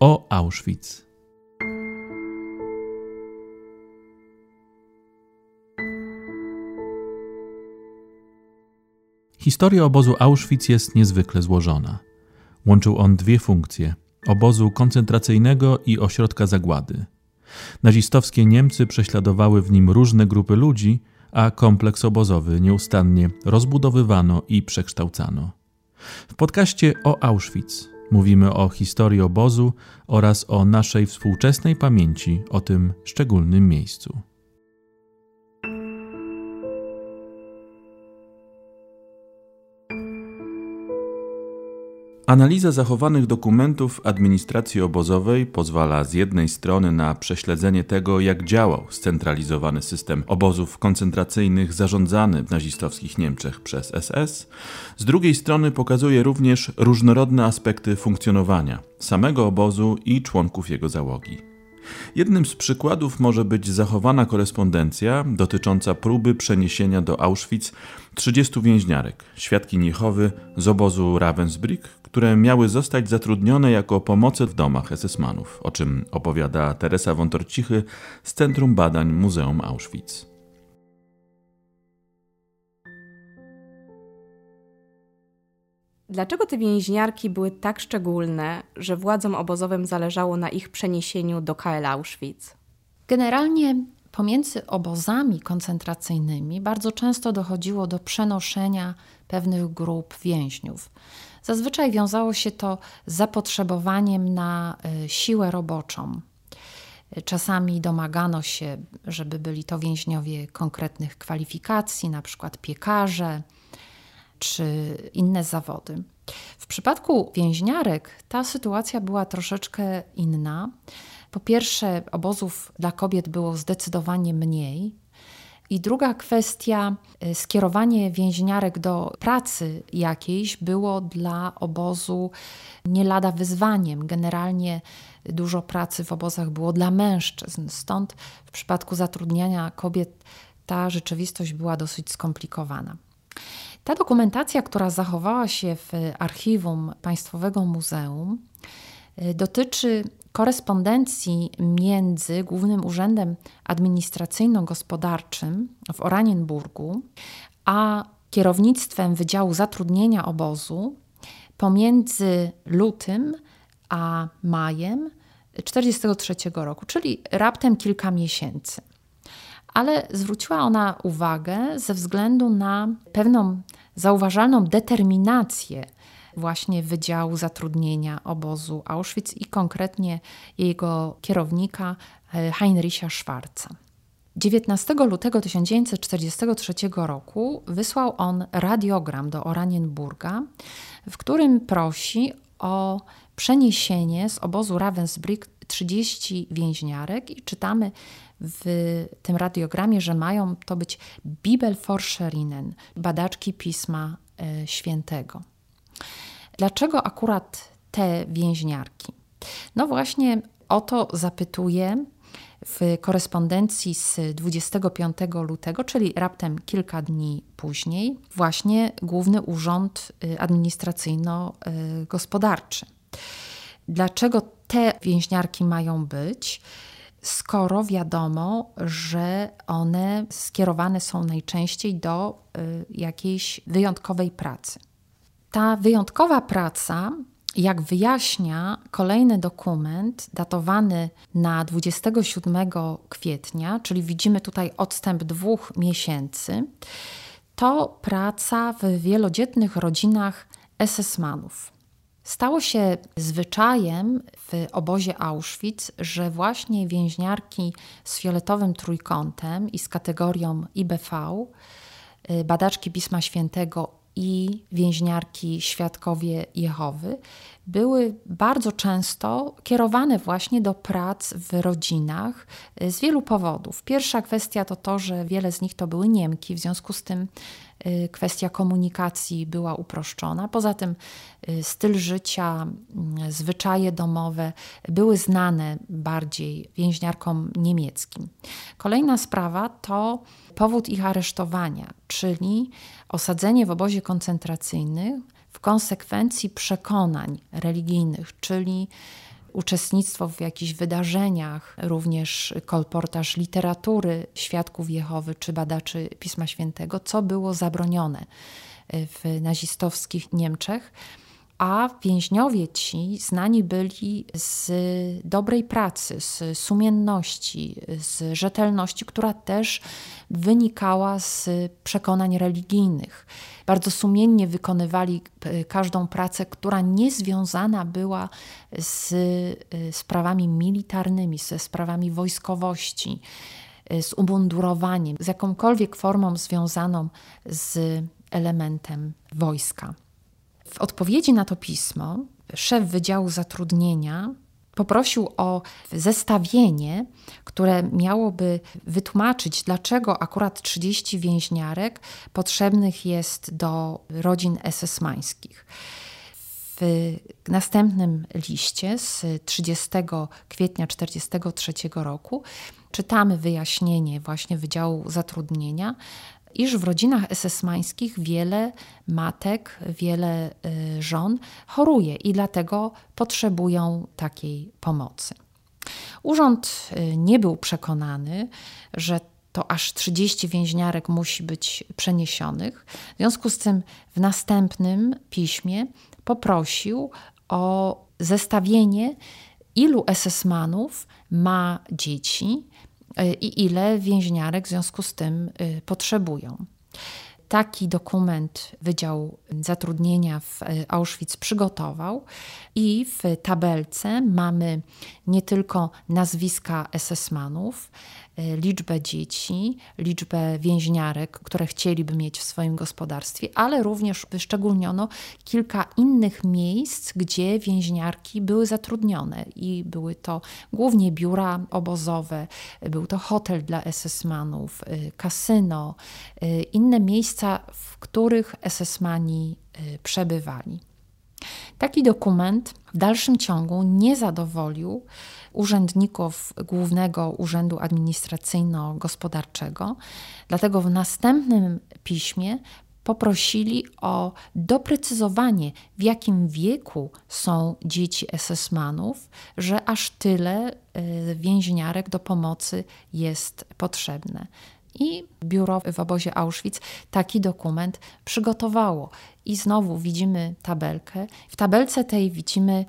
o Auschwitz. Historia obozu Auschwitz jest niezwykle złożona. Łączył on dwie funkcje: obozu koncentracyjnego i ośrodka zagłady. Nazistowskie Niemcy prześladowały w nim różne grupy ludzi, a kompleks obozowy nieustannie rozbudowywano i przekształcano. W podcaście o Auschwitz mówimy o historii obozu oraz o naszej współczesnej pamięci o tym szczególnym miejscu. Analiza zachowanych dokumentów administracji obozowej pozwala z jednej strony na prześledzenie tego, jak działał scentralizowany system obozów koncentracyjnych zarządzany w nazistowskich Niemczech przez SS, z drugiej strony pokazuje również różnorodne aspekty funkcjonowania samego obozu i członków jego załogi. Jednym z przykładów może być zachowana korespondencja dotycząca próby przeniesienia do Auschwitz 30 więźniarek, świadki Jehowy z obozu Ravensbrück, które miały zostać zatrudnione jako pomoce w domach SS-manów, o czym opowiada Teresa Wątorcichy z Centrum Badań Muzeum Auschwitz. Dlaczego te więźniarki były tak szczególne, że władzom obozowym zależało na ich przeniesieniu do KL Auschwitz? Generalnie pomiędzy obozami koncentracyjnymi bardzo często dochodziło do przenoszenia pewnych grup więźniów. Zazwyczaj wiązało się to z zapotrzebowaniem na e, siłę roboczą. Czasami domagano się, żeby byli to więźniowie konkretnych kwalifikacji, na przykład piekarze czy inne zawody. W przypadku więźniarek ta sytuacja była troszeczkę inna. Po pierwsze, obozów dla kobiet było zdecydowanie mniej, i druga kwestia, y, skierowanie więźniarek do pracy jakiejś było dla obozu nie lada wyzwaniem. Generalnie dużo pracy w obozach było dla mężczyzn, stąd w przypadku zatrudniania kobiet ta rzeczywistość była dosyć skomplikowana. Ta dokumentacja, która zachowała się w archiwum Państwowego Muzeum, y, dotyczy korespondencji między Głównym Urzędem Administracyjno-Gospodarczym w Oranienburgu a kierownictwem Wydziału Zatrudnienia Obozu pomiędzy lutym a majem 1943 roku, czyli raptem kilka miesięcy. Ale zwróciła ona uwagę ze względu na pewną zauważalną determinację właśnie Wydziału Zatrudnienia obozu Auschwitz i konkretnie jego kierownika e, Heinricha Schwarza. 19 lutego 1943 roku wysłał on radiogram do Oranienburga, w którym prosi o przeniesienie z obozu Ravensbrück 30 więźniarek i czytamy w tym radiogramie, że mają to być Bibelforscherinnen, badaczki Pisma e, Świętego. Dlaczego akurat te więźniarki? No właśnie o to zapytuję w korespondencji z 25 lutego, czyli raptem kilka dni później, właśnie Główny Urząd y, Administracyjno-Gospodarczy. Dlaczego te więźniarki mają być? skoro wiadomo, że one skierowane są najczęściej do y, jakiejś wyjątkowej pracy. Ta wyjątkowa praca, jak wyjaśnia kolejny dokument datowany na 27 kwietnia, czyli widzimy tutaj odstęp dwóch miesięcy, to praca w wielodzietnych rodzinach SS-manów. Stało się zwyczajem w obozie Auschwitz, że właśnie więźniarki z fioletowym trójkątem i z kategorią IBV, y, badaczki Pisma Świętego i więźniarki świadkowie Jehowy były bardzo często kierowane właśnie do prac w rodzinach y, z wielu powodów. Pierwsza kwestia to to, że wiele z nich to były Niemki, w związku z tym y, kwestia komunikacji była uproszczona. Poza tym y, styl życia, zwyczaje domowe były znane bardziej więźniarkom niemieckim. Kolejna sprawa to powód ich aresztowania, czyli osadzenie w obozie koncentracyjnym konsekwencji przekonań religijnych, czyli uczestnictwo w jakichś wydarzeniach, również kolportaż literatury świadków Jehowy czy badaczy Pisma Świętego, co było zabronione w nazistowskich Niemczech a więźniowie ci znani byli z dobrej pracy, z sumienności, z rzetelności, która też wynikała z przekonań religijnych. Bardzo sumiennie wykonywali e, każdą pracę, która nie związana była z e, sprawami militarnymi, ze sprawami wojskowości, e, z umundurowaniem, z jakąkolwiek formą związaną z elementem wojska. W odpowiedzi na to pismo szef Wydziału Zatrudnienia poprosił o zestawienie, które miałoby wytłumaczyć, dlaczego akurat 30 więźniarek potrzebnych jest do rodzin SS-mańskich. W następnym liście z 30 kwietnia 1943 roku czytamy wyjaśnienie właśnie Wydziału Zatrudnienia, iż w rodzinach esesmańskich wiele matek, wiele y, żon choruje i dlatego potrzebują takiej pomocy. Urząd y, nie był przekonany, że to aż 30 więźniarek musi być przeniesionych. W związku z tym w następnym piśmie poprosił o zestawienie, ilu SS-manów ma dzieci i ile więźniarek w związku z tym y, potrzebują. Taki dokument Wydział Zatrudnienia w y, Auschwitz przygotował i w tabelce mamy nie tylko nazwiska SS-manów, liczbę dzieci, liczbę więźniarek, które chcieliby mieć w swoim gospodarstwie, ale również wyszczególniono kilka innych miejsc, gdzie więźniarki były zatrudnione i były to głównie biura obozowe, był to hotel dla SS-manów, y, kasyno, y, inne miejsca, w których SS-mani przebywali. Taki dokument w dalszym ciągu nie zadowolił urzędników Głównego Urzędu Administracyjno-Gospodarczego, dlatego w następnym piśmie poprosili o doprecyzowanie, w jakim wieku są dzieci SS-manów, że aż tyle y, więźniarek do pomocy jest potrzebne. I biuro w obozie Auschwitz taki dokument przygotowało. I znowu widzimy tabelkę. W tabelce tej widzimy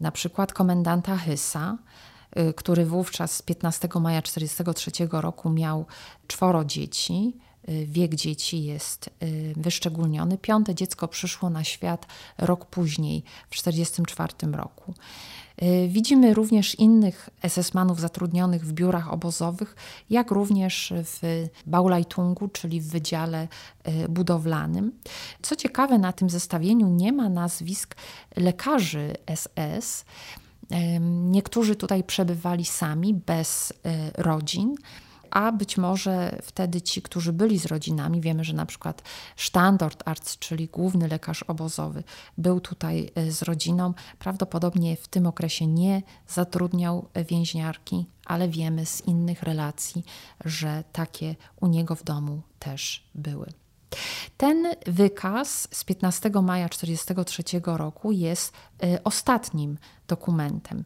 na przykład komendanta Hysa, y, który wówczas 15 maja 1943 roku miał czworo dzieci. Y, wiek dzieci jest y, wyszczególniony. Piąte dziecko przyszło na świat rok później, w 1944 roku. Y, widzimy również innych SS-manów zatrudnionych w biurach obozowych, jak również w Baulajtungu, czyli w wydziale y, budowlanym. Co ciekawe, na tym zestawieniu nie ma nazwisk lekarzy SS. Niektórzy tutaj przebywali sami, bez y, rodzin a być może wtedy ci, którzy byli z rodzinami, wiemy, że na przykład Standortarzt, czyli główny lekarz obozowy, był tutaj e, z rodziną, prawdopodobnie w tym okresie nie zatrudniał więźniarki, ale wiemy z innych relacji, że takie u niego w domu też były. Ten wykaz z 15 maja 1943 roku jest e, ostatnim dokumentem.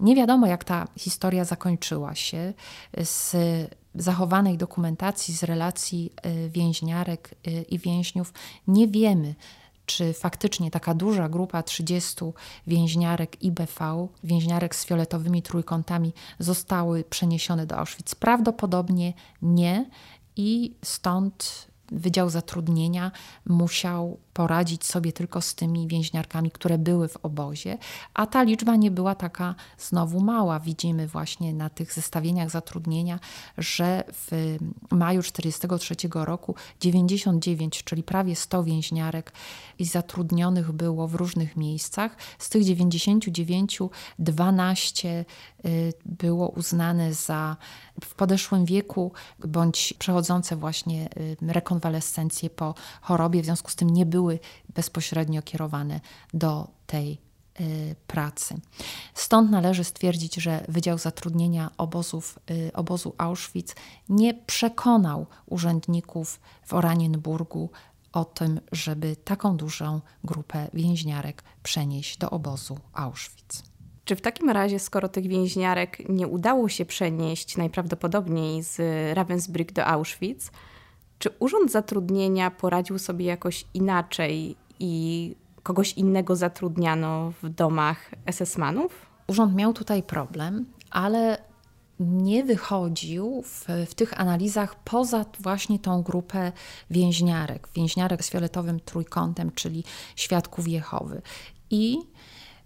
Nie wiadomo, jak ta historia zakończyła się. Z zachowanej dokumentacji z relacji y, więźniarek y, i więźniów nie wiemy, czy faktycznie taka duża grupa 30 więźniarek IBV, więźniarek z fioletowymi trójkątami, zostały przeniesione do Auschwitz. Prawdopodobnie nie i stąd Wydział Zatrudnienia musiał poradzić sobie tylko z tymi więźniarkami, które były w obozie, a ta liczba nie była taka znowu mała. Widzimy właśnie na tych zestawieniach zatrudnienia, że w maju 1943 roku 99, czyli prawie 100 więźniarek zatrudnionych było w różnych miejscach. Z tych 99 12 y, było uznane za w podeszłym wieku bądź przechodzące właśnie y, rekonwalescencję po chorobie, w związku z tym nie były bezpośrednio kierowane do tej y, pracy. Stąd należy stwierdzić, że Wydział Zatrudnienia obozów, obozu Auschwitz nie przekonał urzędników w Oranienburgu o tym, żeby taką dużą grupę więźniarek przenieść do obozu Auschwitz. Czy w takim razie, skoro tych więźniarek nie udało się przenieść najprawdopodobniej z Ravensbrück do Auschwitz, czy Urząd Zatrudnienia poradził sobie jakoś inaczej i kogoś innego zatrudniano w domach SS-manów? Urząd miał tutaj problem, ale nie wychodził w, w, tych analizach poza właśnie tą grupę więźniarek, więźniarek z fioletowym trójkątem, czyli świadków Jehowy. I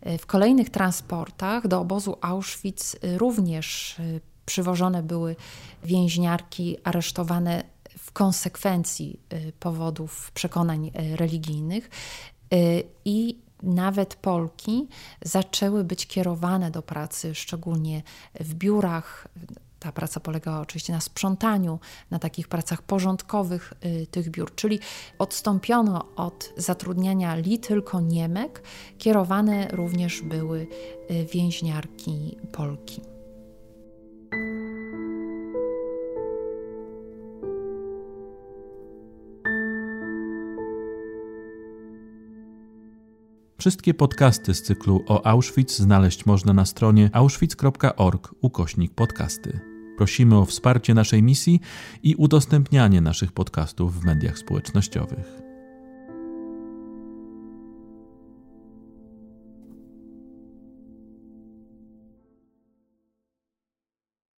e, w kolejnych transportach do obozu Auschwitz również e, przywożone były więźniarki aresztowane w konsekwencji e, powodów przekonań religijnych. I nawet Polki zaczęły być kierowane do pracy, szczególnie w biurach. Ta praca polegała oczywiście na sprzątaniu, na takich pracach porządkowych y, tych biur, czyli odstąpiono od zatrudniania li tylko Niemek, kierowane również były y, więźniarki Polki. Wszystkie podcasty z cyklu o Auschwitz znaleźć można na stronie auschwitz.org ukośnik podcasty. Prosimy o wsparcie naszej misji i udostępnianie naszych podcastów w mediach społecznościowych.